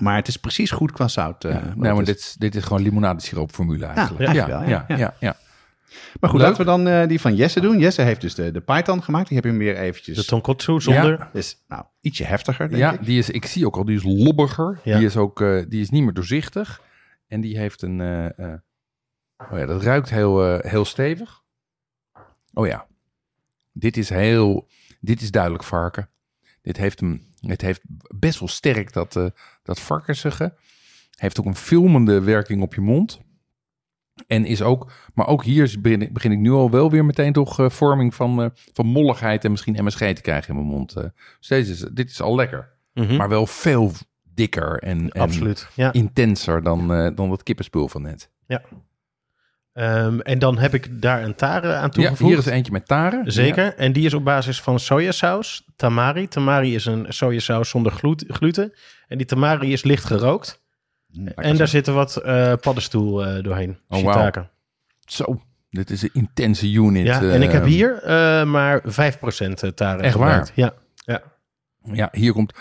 maar het is precies goed qua zout. eh, ja. nou, het maar is. dit, is- dit is gewoon limonadesiroopformule eigenlijk. eigenlijk ja, wel, ja. ja, ja, ja. Maar goed, Leuk. laten we dan eh, die van Jesse doen. Jesse heeft dus de, de python gemaakt. Die heb je hem weer eventjes... De tonkotsu zonder. Ja. is nou, ietsje heftiger, denk Ja, ik. die is, ik zie ook al, die is lobbiger. Ja. Die is ook, eh, die is niet meer doorzichtig. En die heeft een, eh, eh, oh ja, dat ruikt heel, eh, heel stevig. Oh ja, dit is heel, dit is duidelijk varken. Dit heeft hem, het heeft best wel sterk dat, eh dat varkensige. Heeft ook een filmende werking op je mond. En is ook, maar ook hier begin, ik- begin ik nu al wel weer meteen toch eh, vorming van, eh, van molligheid en misschien MSG te krijgen in mijn mond. eh. Dus deze is, dit is al lekker. Mhm. Maar wel veel dikker en. Ja. intenser dan, eh, dan dat kippenspul van net. Ehm, en dan heb ik daar een tare aan Ja, toegevoegd. hier is eentje met taren. Zeker. En die is op basis van sojasaus. Tamari. Tamari is een sojasaus zonder glu- gluten. En die tamari is licht gerookt. En daar zitten wat eh paddenstoel eh, doorheen. Oh, wauw. Zo, dit is een intense unit. Ja, en ik heb hier eh, maar 5% tare Echt gebruikt. Ja. Ja, hier komt...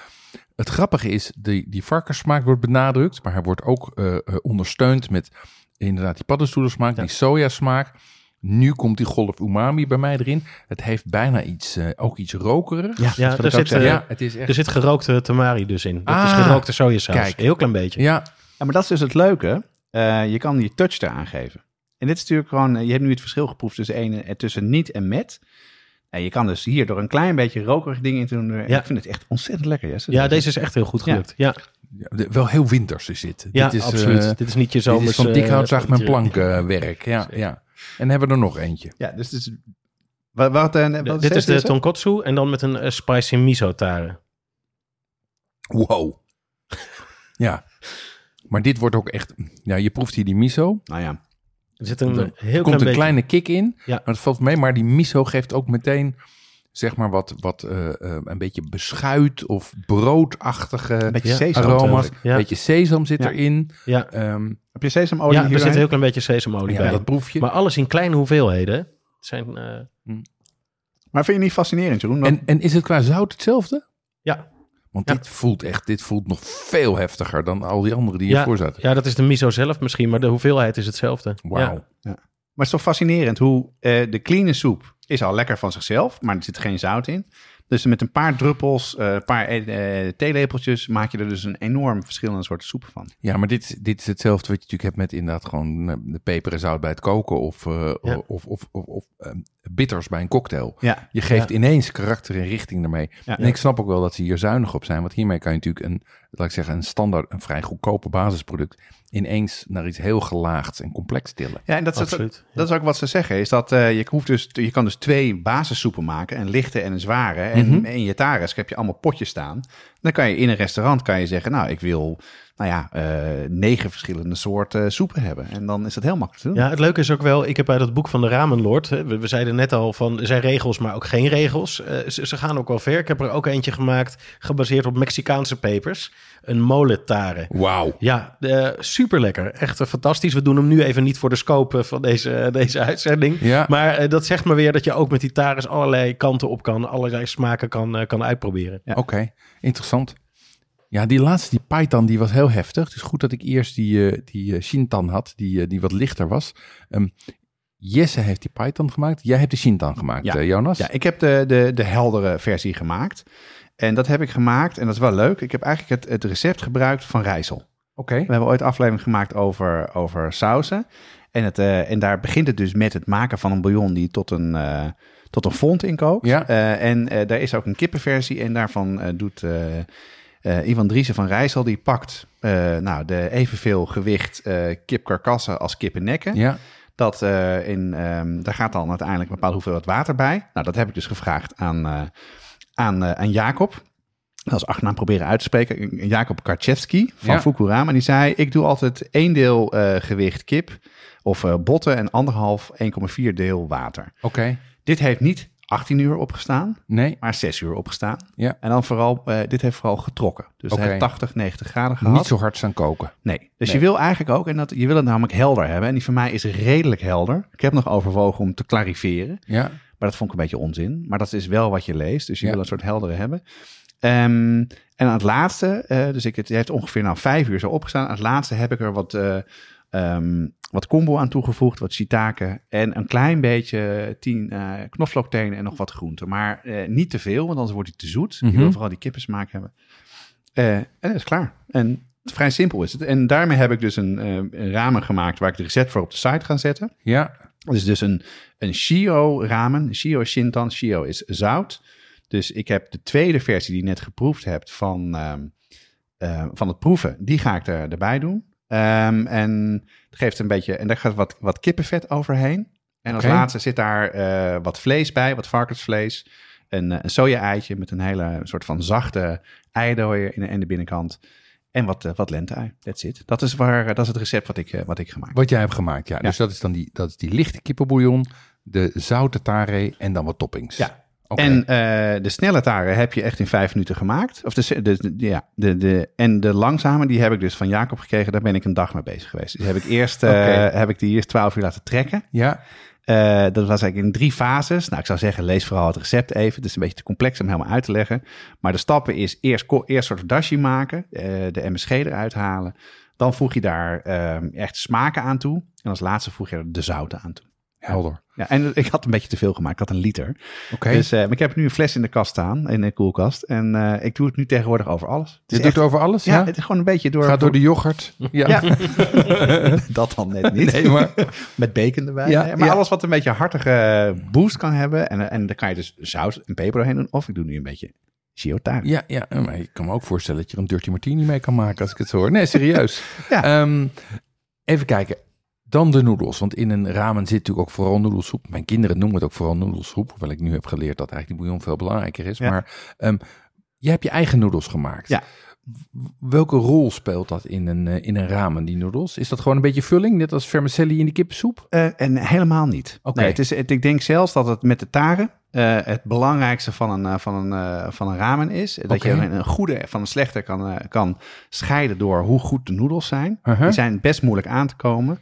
Het grappige is, die, die varkenssmaak wordt benadrukt, maar hij wordt ook ondersteund met inderdaad die paddenstoelensmaak, Ja. die sojasmaak. Nu komt die golf umami bij mij erin. Het heeft bijna iets, eh, ook iets rokerigs. Ja, er zit, ja, het is echt... Er zit gerookte tamari dus in. Dat is Ah, gerookte sojasaus. kijk. Heel klein beetje. ja, Ja, maar dat is dus het leuke. Eh, je kan die touch eraan geven. En dit is natuurlijk gewoon, eh, je hebt nu het verschil geproefd tussen, ene, tussen niet en met. En je kan dus hier door een klein beetje rokerig ding in te doen. Ja. Ik vind het echt ontzettend lekker. Jesse. Ja, deze is echt heel goed gelukt. Ja, ja, wel heel winters is dit. ja dit is, absoluut. dit is niet je Dit zomers... is van dikhout mijn plankwerk. ja, ja. En hebben we er nog eentje. Ja, dus het is... Wat, wat, eh, wat dit is de deze? tonkotsu en dan met een eh, spicy miso tare. Wow. ja. Maar dit wordt ook echt... Ja, je proeft hier die miso. Nou ja, Er zit een Er heel komt klein een beetje... kleine kick in. Ja. Maar het valt mee. Maar die miso geeft ook meteen zeg maar wat, wat eh, eh, een beetje beschuit of broodachtige Een beetje Ja, sesam. aroma's. Ja. Een beetje sesam zit Ja. erin. Ja, Ehm, Heb je sesamolie ja er zit een heel klein beetje sesamolie ja, bij. dat proef je. Maar alles in kleine hoeveelheden. Het zijn, eh, Maar vind je niet fascinerend, Jeroen? Dat- En, en is het qua zout hetzelfde? ja, Want Ja. dit voelt echt, dit voelt nog veel heftiger dan al die andere die Ja. hiervoor zaten. ja, dat is de miso zelf misschien, maar de hoeveelheid is hetzelfde. Wauw. Ja. Maar het is toch fascinerend hoe eh, de clean soep is al lekker van zichzelf, maar er zit geen zout in. Dus met een paar druppels, eh, een paar eh, theelepeltjes maak je er dus een enorm verschillende soorten soepen van. Ja, maar dit, is- dit is hetzelfde wat je natuurlijk hebt met inderdaad gewoon eh, de peper en zout bij het koken of, Ja. of, of, of, of ehm, bitters bij een cocktail. Ja, Je geeft Ja. ineens karakter en richting ermee. Ja. En ik snap ook wel dat ze hier zuinig op zijn. Want hiermee kan je natuurlijk een, laat ik zeggen, een standaard, een vrij goedkope basisproduct ineens naar iets heel gelaagds en complex tillen. ja en dat is, Absoluut. dat is ook wat ze zeggen, is dat eh, je, hoeft dus, je kan dus twee basissoepen maken, een lichte en een zware. En Mhm. in je taris heb je allemaal potjes staan. Dan kan je in een restaurant kan je zeggen, nou ik wil nou ja, eh, negen verschillende soorten soepen hebben. En dan is dat heel makkelijk te doen. Ja, het leuke is ook wel, ik heb uit het boek van de Ramenlord, hè, we, we zeiden net al van, er zijn regels, maar ook geen regels. Eh, ze, ze gaan ook wel ver. Ik heb er ook eentje gemaakt, gebaseerd op Mexicaanse pepers. Een moletare. Wauw. Ja, eh, super lekker. Echt fantastisch. We doen hem nu even niet voor de scope van deze, deze uitzending. Ja. Maar dat zegt maar weer dat je ook met die tares allerlei kanten op kan, allerlei smaken kan, eh, kan uitproberen. Ja. Oké, interessant. Ja, die laatste, die Python, die was heel heftig. Het is goed dat ik eerst die, eh, die eh, Shintan had, die, eh, die wat lichter was. Ehm, Jesse heeft die Python gemaakt. Jij hebt de Shintan gemaakt, Ja. eh, Jonas. Ja, ik heb de, de, de heldere versie gemaakt. En dat heb ik gemaakt, en dat is wel leuk. Ik heb eigenlijk het, het recept gebruikt van rijsel. Oké. We hebben ooit aflevering gemaakt over, over sausen. En, het, eh, en daar begint het dus met het maken van een bouillon die tot een, eh, tot een fond inkookt. Ja. Eh, en eh, daar is ook een kippenversie. En daarvan eh, doet eh Ivan Driessen van Rijssel, die pakt eh, nou, de evenveel gewicht eh kipkarkassen als kippennekken. Ja, Dat, in, ehm, daar gaat dan uiteindelijk een bepaalde hoeveelheid water bij. Nou, dat heb ik dus gevraagd aan, aan, aan Jacob. Als achternaam proberen uit te spreken. Jacob Karczewski van Ja. Fukurama. En die zei, ik doe altijd één deel gewicht kip of botten en anderhalf, 1,4 deel water. oké. Dit heeft niet 18 uur opgestaan, Nee, maar 6 uur opgestaan. Ja. En dan vooral, eh, dit heeft vooral getrokken. Dus Oké. hij heeft 80, 90 graden gehad. niet zo hard staan koken. Nee. Dus Nee. je wil eigenlijk ook, en dat, je wil het namelijk helder hebben. En die van mij is redelijk helder. Ik heb nog overwogen om te clariveren. Ja, Maar dat vond ik een beetje onzin. Maar dat is wel wat je leest. Dus je Ja. wil een soort heldere hebben. Ehm, en aan het laatste, eh, dus ik, het heeft ongeveer nou vijf uur zo opgestaan. Aan het laatste heb ik er wat, eh ehm, wat combo aan toegevoegd, wat shiitake en een klein beetje tien eh knoflooktenen en nog wat groenten. Maar eh, niet te veel, want anders wordt hij te zoet. Mhm. Je wil vooral die kippensmaak hebben. Eh, en dat is klaar. En vrij simpel is het. En daarmee heb ik dus een, een ramen gemaakt waar ik de recept voor op de site ga zetten. ja, Het is dus een, een Shio ramen. Shio Shintan. Shio is zout. Dus ik heb de tweede versie die je net geproefd hebt van, ehm, eh, van het proeven. Die ga ik er, erbij doen. Ehm, en het geeft een beetje, en daar gaat wat, wat kippenvet overheen. En als laatste zit daar eh, wat vlees bij, wat varkensvlees. Een, eh, een soja-eitje met een hele soort van zachte eidooier in de, in de binnenkant. En wat, eh, wat lente-ei. That's it. Dat is, waar, dat is het recept wat ik, wat ik gemaakt heb. wat jij hebt gemaakt. Ja, Ja. dus dat is dan die, dat is die lichte kippenbouillon, de zoute tare en dan wat toppings. Ja. En eh, de snelle taren heb je echt in vijf minuten gemaakt. Of de, de, de- ja, de, de, en de langzame, die heb ik dus van Jacob gekregen. Daar ben ik een dag mee bezig geweest. Dus heb ik eerst eh, Oké. heb ik die eerst twaalf uur laten trekken. Ja, Eh, dat was eigenlijk in drie fases. Nou, ik zou zeggen, lees vooral het recept even. Het is een beetje te complex om helemaal uit te leggen. Maar de stappen is eerst, eerst soort dashi maken, de MSG eruit halen. Dan voeg je daar eh, echt smaken aan toe. En als laatste voeg je er de zouten aan toe. Helder. Ja, en ik had een beetje te veel gemaakt. Ik had een liter. Oké. Dus, eh, maar ik heb nu een fles in de kast staan, in de koelkast. En eh, ik doe het nu tegenwoordig over alles. Het Je doet het over alles, ja, ja? het is gewoon een beetje door... Gaat door de yoghurt. Ja. Ja, dat dan net niet. Nee, maar... Met bacon erbij. Ja, maar alles wat een beetje hartige boost kan hebben. En, en dan kan je dus zout en peper doorheen doen. Of ik doe nu een beetje shiotare. Ja, ja, maar ik kan me ook voorstellen dat je er een dirty martini mee kan maken als ik het zo hoor. Nee, serieus. Ja. Ehm, even kijken. Dan de noedels. Want in een ramen zit natuurlijk ook vooral noedelsoep. Mijn kinderen noemen het ook vooral noedelsoep. Hoewel ik nu heb geleerd dat eigenlijk die bouillon veel belangrijker is. Ja. Maar ehm, je hebt je eigen noedels gemaakt. Ja. welke rol speelt dat in een, eh, in een ramen, die noedels? Is dat gewoon een beetje vulling, net als vermicelli in die kippensoep? Eh, en helemaal niet. Oké. Nee, het is, het, ik denk zelfs dat het met de taren eh, het belangrijkste van een, van een, van een ramen is. Dat je een, goede van een slechte kan, kan scheiden door hoe goed de noedels zijn. Uh-huh. Die zijn best moeilijk aan te komen.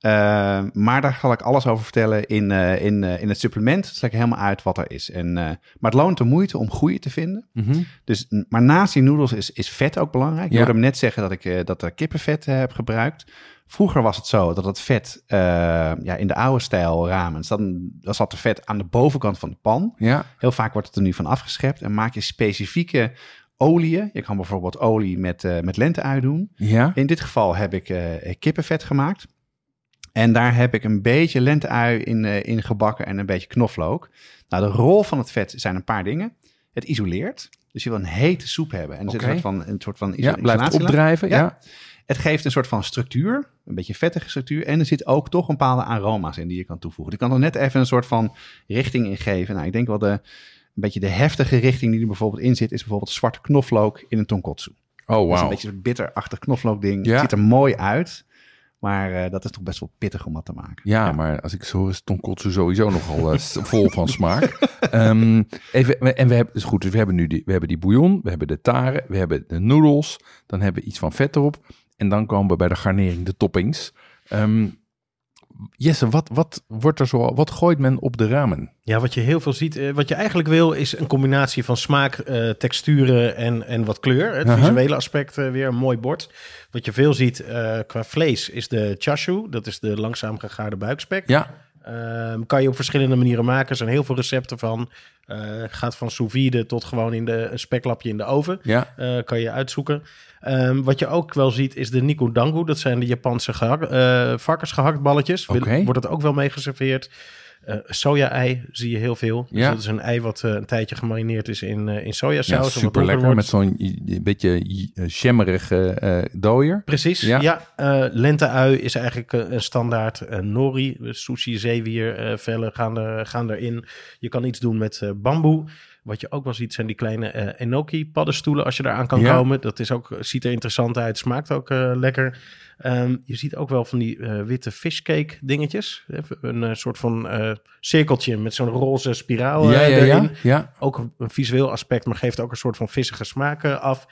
Eh, maar daar zal ik alles over vertellen in, eh, in, eh, in het supplement. Het leg ik helemaal uit wat er is. En, eh, maar het loont de moeite om goede te vinden. Mhm. Dus, maar naast die noedels is, is vet ook belangrijk. Je Ja. hoorde hem net zeggen dat ik dat er kippenvet heb gebruikt. Vroeger was het zo dat het vet eh, ja, in de oude stijl ramens, dan, dan zat er vet aan de bovenkant van de pan. Ja, Heel vaak wordt het er nu van afgeschept en maak je specifieke oliën. Je kan bijvoorbeeld olie met, met lenteui doen. ja. In dit geval heb ik kippenvet gemaakt. En daar heb ik een beetje lenteui in, eh, in gebakken en een beetje knoflook. Nou, de rol van het vet zijn een paar dingen. Het isoleert. Dus je wil een hete soep hebben. En er zit Oké. een soort van, een soort van ja blijft opdrijven. Ja. Ja. Het geeft een soort van structuur, een beetje vettige structuur. En er zit ook toch een bepaalde aroma's in die je kan toevoegen. Ik kan er net even een soort van richting in geven. Nou, ik denk wel de, een beetje de heftige richting die er bijvoorbeeld in zit, is bijvoorbeeld zwarte knoflook in een tonkotsu. Oh, Dat is een beetje een bitterachtig knoflookding. Ja. Het ziet er mooi uit, maar eh, dat is toch best wel pittig om dat te maken. Ja, maar als ik zo hoor, is tonkotsu sowieso nogal eh, vol van smaak. Ehm, even, en we hebben, is goed, dus we hebben nu die, we hebben die bouillon, we hebben de taren, we hebben de noedels, dan hebben we iets van vet erop. En dan komen we bij de garnering, de toppings. Ehm, Jesse, wat, wat wordt er zo, wat gooit men op de ramen? Ja, wat je heel veel ziet, eh, wat je eigenlijk wil, is een combinatie van smaak, eh, texturen en, en wat kleur. Het visuele aspect eh, weer een mooi bord. Wat je veel ziet qua vlees is de chashu, dat is de langzaam gegaarde buikspek. Ja, Ehm, kan je op verschillende manieren maken. Er zijn heel veel recepten van. Gaat van sous vide tot gewoon in de, een speklapje in de oven. ja, kan je uitzoeken. Ehm, wat je ook wel ziet is de nikodangu. Dat zijn de Japanse gehak, eh, varkensgehaktballetjes. Wordt het ook wel mee geserveerd. Eh, soja-ei zie je heel veel. Dus Ja. dat is een ei wat eh, een tijdje gemarineerd is in, eh in ja sojasaus. super lekker wordt. met zo'n beetje uh, jammerige eh dooier. Precies, Ja. ja. Lenteui is eigenlijk een standaard nori. Sushi, zeewier, vellen gaan, er, gaan erin. Je kan iets doen met bamboe. Wat je ook wel ziet zijn die kleine eh, enoki paddenstoelen als je eraan kan Ja. komen. Dat is ook, ziet er interessant uit, smaakt ook eh, lekker. Ehm, je ziet ook wel van die eh, witte fishcake dingetjes. Even Een eh, soort van eh, cirkeltje met zo'n roze spiraal ja, eh, ja, erin ja, ja. ook een, visueel aspect, maar geeft ook een soort van vissige smaak eh, af.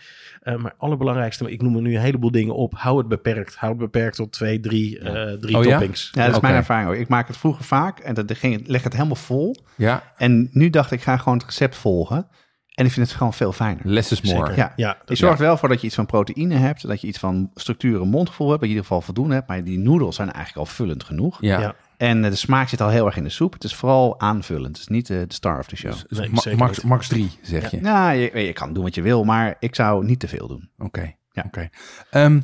Eh, maar allerbelangrijkste, ik noem er nu een heleboel dingen op. Hou het beperkt. Hou het beperkt tot twee, drie, eh, drie Oh toppings. Ja, dat is mijn ervaring ook. Ik maak het vroeger vaak en dat ging, leg het helemaal vol. ja. En nu dacht ik, ga gewoon het recept volgen. En ik vind het gewoon veel fijner. Less is more. Zeker. Ja. Ja, Je zorgt wel voor dat je iets van proteïne hebt, dat je iets van structuur en mondgevoel hebt, dat je in ieder geval voldoende hebt. Maar die noedels zijn eigenlijk al vullend genoeg. Ja. Ja. En eh, de smaak zit al heel erg in de soep. Het is vooral aanvullend. Het is niet eh, de star of the show. Dus Nee, ma- zeker max, max drie, zeg je. Nou, je, je kan doen wat je wil, maar ik zou niet te veel doen. Oké. Ja. oké. Ehm,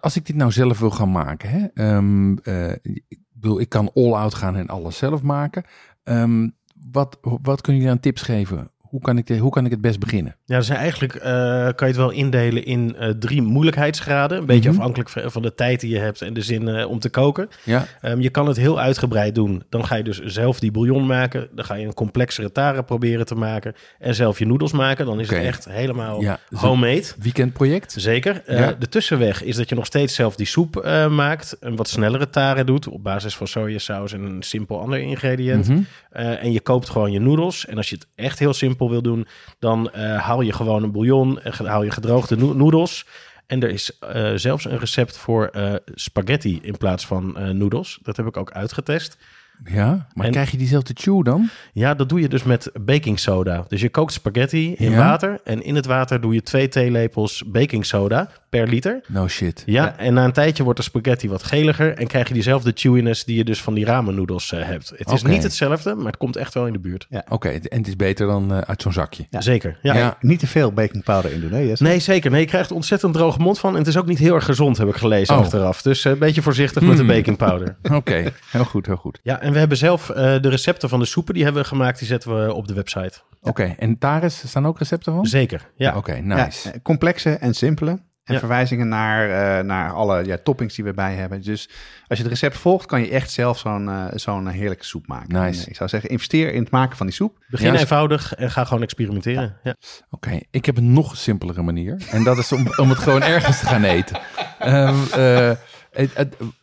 als ik dit nou zelf wil gaan maken, hè? ehm, eh, ik, bedoel, ik kan all-out gaan en alles zelf maken. Ehm, wat, wat kun je aan tips geven? Hoe kan ik, de, hoe kan ik het best beginnen? Ja, zijn eigenlijk, eh, kan je het wel indelen in eh, drie moeilijkheidsgraden. Een beetje Mhm. afhankelijk van de tijd die je hebt en de zin eh, om te koken. Ja, Ehm, je kan het heel uitgebreid doen. Dan ga je dus zelf die bouillon maken. Dan ga je een complexere tare proberen te maken. En zelf je noedels maken. Dan is het echt helemaal Ja, dus homemade. weekendproject. Zeker. Ja. de tussenweg is dat je nog steeds zelf die soep maakt. Een wat snellere tare doet. Op basis van sojasaus en een simpel ander ingrediënt. Mhm. En je koopt gewoon je noedels. En als je het echt heel simpel wil doen, dan eh, haal je gewoon een bouillon. En haal je gedroogde no- noedels. En er is eh, zelfs een recept voor eh, spaghetti in plaats van eh, noedels. Dat heb ik ook uitgetest. Ja, maar En- krijg je diezelfde chew dan? Ja, dat doe je dus met baking soda. Dus je kookt spaghetti in Ja. water. En in het water doe je twee theelepels baking soda per liter. No shit. Ja, en na een tijdje wordt de spaghetti wat geliger en krijg je diezelfde chewiness die je dus van die ramen noedels eh, hebt. Het is niet hetzelfde, maar het komt echt wel in de buurt. Oké, en het is beter dan eh, uit zo'n zakje. Ja. Zeker. Ja. Ja. Niet te veel baking powder in doen, hè? Nee, zeker. Nee, je krijgt ontzettend droge mond van. En het is ook niet heel erg gezond, heb ik gelezen Oh. achteraf. Dus eh, een beetje voorzichtig met de Hmm. baking powder. Oké, heel goed, heel goed. Ja, en we hebben zelf eh, de recepten van de soepen, die hebben we gemaakt. Die zetten we op de website. Oké, en Taris, staan ook recepten van? Zeker, ja. Oké, Ja, nice. eh, complexe en simpele. En Ja. verwijzingen naar, eh, naar alle ja, toppings die we bij hebben. Dus als je het recept volgt, kan je echt zelf zo'n zo'n heerlijke soep maken. Nice. En, ik zou zeggen, investeer in het maken van die soep. Begin Ja, eenvoudig en ga gewoon experimenteren. Ja. Oké, ik heb een nog simpelere manier. En dat is om, om het gewoon ergens te gaan eten. Ehm, eh,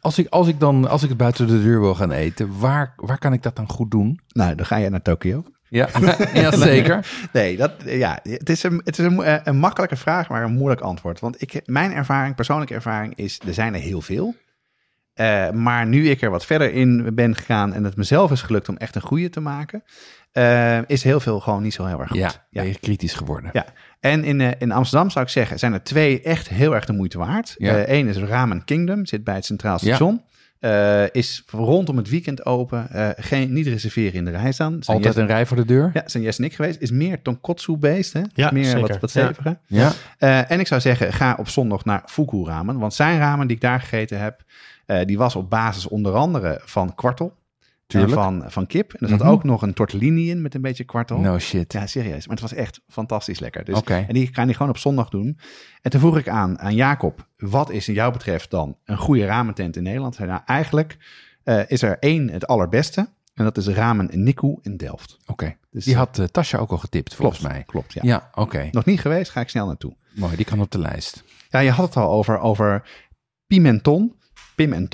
als, ik, als, ik dan, als ik het buiten de deur wil gaan eten, waar, waar kan ik dat dan goed doen? Nou, dan ga je naar Tokio. Ja, ja zeker. Nee, dat, ja, het is, een, het is een, eh, een makkelijke vraag, maar een moeilijk antwoord. Want ik, mijn ervaring, persoonlijke ervaring, is er zijn er heel veel. Eh, maar nu ik er wat verder in ben gegaan en het mezelf is gelukt om echt een goede te maken, eh, is heel veel gewoon niet zo heel erg goed. Ja, ben je kritisch geworden. Ja. En in, eh, in Amsterdam zou ik zeggen, zijn er twee echt heel erg de moeite waard. Ja. Eén is Ramen Kingdom, zit bij het Centraal Ja. Station. Eh, is rondom het weekend open. Eh, geen, niet reserveren in de rij staan. Zijn Altijd Jess- een rij voor de deur? Ja, zijn Jess en ik geweest. Is meer tonkotsu-based, hè? Ja, meer zeker. wat, wat Ja. steviger. Ja. Eh, en ik zou zeggen, ga op zondag naar Fuku Ramen. Want zijn ramen die ik daar gegeten heb, eh, die was op basis onder andere van kwartel. Tuurlijk. En van, van kip. En er zat Mhm. ook nog een tortellini in met een beetje kwartel. No shit. Ja, serieus. Maar het was echt fantastisch lekker. Dus. En die kan die gewoon op zondag doen. En toen vroeg ik aan, aan Jacob, wat is in jou betreft dan een goede ramentent in Nederland? Nou, eigenlijk eh, is er één het allerbeste. En dat is Ramen Niku in Delft. Oké. Dus, Die eh, had eh, Tasja ook al getipt, volgens mij. Klopt, ja. Ja, oké. Nog niet geweest, ga ik snel naartoe. Mooi, die kan op de lijst. Ja, je had het al over, over Pimenton. Pim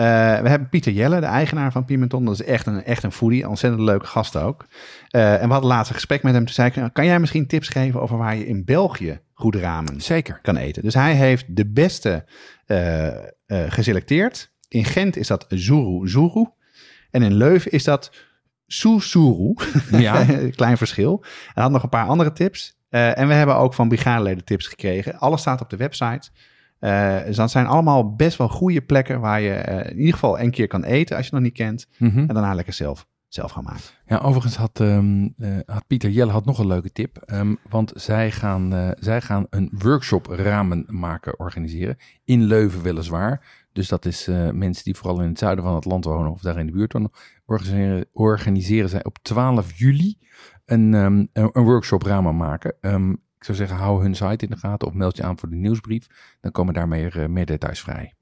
en. Eh, we hebben Pieter Jelle, de eigenaar van Pimenton. Dat is echt een, echt een foodie. Ontzettend leuke gast ook. Eh, en we hadden laatst een gesprek met hem. Toen zei ik, nou, kan jij misschien tips geven over waar je in België goede ramen Zeker. kan eten? Dus hij heeft de beste eh, geselecteerd. In Gent is dat Zuru Zuru. En in Leuven is dat Soesuru. Ja. Klein verschil. Hij had nog een paar andere tips. En we hebben ook van brigadeleden tips gekregen. Alles staat op de website. Eh, dus dat zijn allemaal best wel goede plekken waar je eh, in ieder geval een keer kan eten als je het nog niet kent. Mhm. En daarna lekker zelf, zelf gaan maken. Ja, overigens had, ehm, eh, had Pieter Jelle had nog een leuke tip. ehm, want zij gaan, zij gaan een workshop ramen maken organiseren. In Leuven weliswaar. Dus dat is mensen die vooral in het zuiden van het land wonen of daar in de buurt wonen. Organiseren, organiseren zij op 12 juli een, ehm, een, een workshop ramen maken. Ik zou zeggen, hou hun site in de gaten of meld je aan voor de nieuwsbrief. Dan komen daar meer, eh, meer details vrij.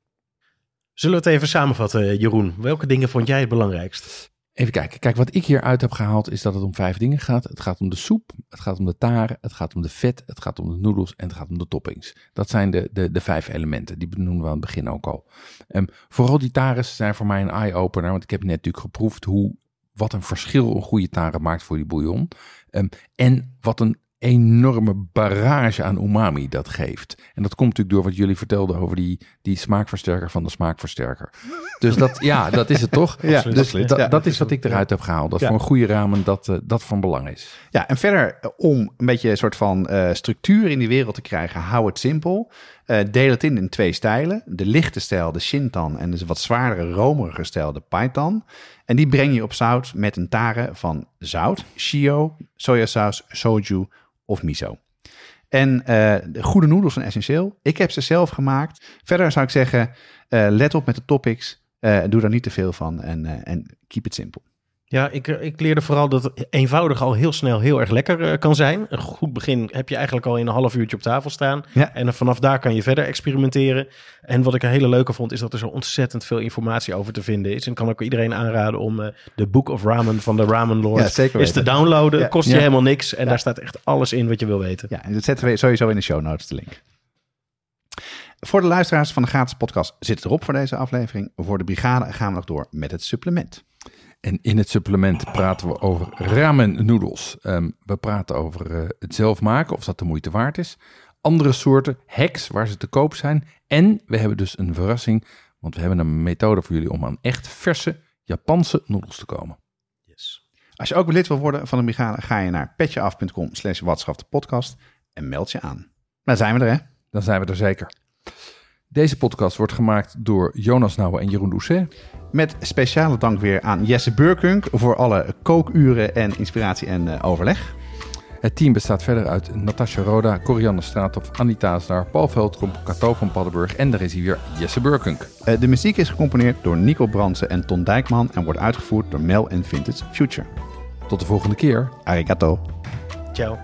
Zullen we het even samenvatten, Jeroen? Welke dingen vond jij het belangrijkst? Even kijken. Kijk, wat ik hieruit heb gehaald is dat het om vijf dingen gaat. Het gaat om de soep, het gaat om de taren, het gaat om de vet, het gaat om de noedels en het gaat om de toppings. Dat zijn de, de, de vijf elementen. Die benoemen we aan het begin ook al. Ehm, vooral die tares zijn voor mij een eye-opener, want ik heb net natuurlijk geproefd hoe, wat een verschil een goede tare maakt voor die bouillon. Ehm, en wat een enorme barrage aan umami dat geeft. En dat komt natuurlijk door wat jullie vertelden over die, die smaakversterker van de smaakversterker. Dus dat, ja, dat is het toch? Ja, Absoluut, dus absoluut. Dat, Ja, dat is wat ik eruit heb gehaald. Dat Ja. voor een goede ramen dat, eh, dat van belang is. Ja, en verder eh, om een beetje een soort van eh, structuur in die wereld te krijgen, hou het simpel. Eh, deel het in in twee stijlen. De lichte stijl, de shintan, en dus wat zwaardere, romerige stijl, de paitan. En die breng je op zout met een tare van zout, shio, sojasaus, soju of miso. En eh, de goede noedels zijn essentieel. Ik heb ze zelf gemaakt. Verder zou ik zeggen, eh, let op met de topics. Eh, doe daar niet te veel van en, keep it simple. Ja, ik, eh, ik leerde vooral dat eenvoudig al heel snel heel erg lekker eh, kan zijn. Een goed begin heb je eigenlijk al in een half uurtje op tafel staan. Ja. En vanaf daar kan je verder experimenteren. En wat ik een hele leuke vond, is dat er zo ontzettend veel informatie over te vinden is. En kan ik iedereen aanraden om eh, de Book of Ramen van de Ramen Lord Ja, is te downloaden. Ja. Kost je helemaal niks. En daar staat echt alles in wat je wil weten. Ja, en dat zetten we sowieso in de show notes, de link. Voor de luisteraars van de gratis podcast zit het erop voor deze aflevering. Voor de brigade gaan we nog door met het supplement. En in het supplement praten we over ramen noedels. Ehm, we praten over eh, het zelf maken, of dat de moeite waard is. Andere soorten, hacks waar ze te koop zijn. En we hebben dus een verrassing, want we hebben een methode voor jullie om aan echt verse Japanse noedels te komen. Yes. Als je ook lid wil worden van de brigade, ga je naar petjeaf.com slash podcast en meld je aan. Dan zijn we er, hè? Dan zijn we er zeker. Deze podcast wordt gemaakt door Jonas Nouwen en Jeroen Doucet. Met speciale dank weer aan Jesse Burkunk voor alle kookuren en inspiratie en eh, overleg. Het team bestaat verder uit Natasja Roda, Corianne Straathof, Anita Asdaar, Paul Veldkamp, Kato van Paddenburg en de weer Jesse Burkunk. Eh, de muziek is gecomponeerd door Nico Bransen en Ton Dijkman en wordt uitgevoerd door Mel en Vintage Future. Tot de volgende keer. Arigato. Ciao.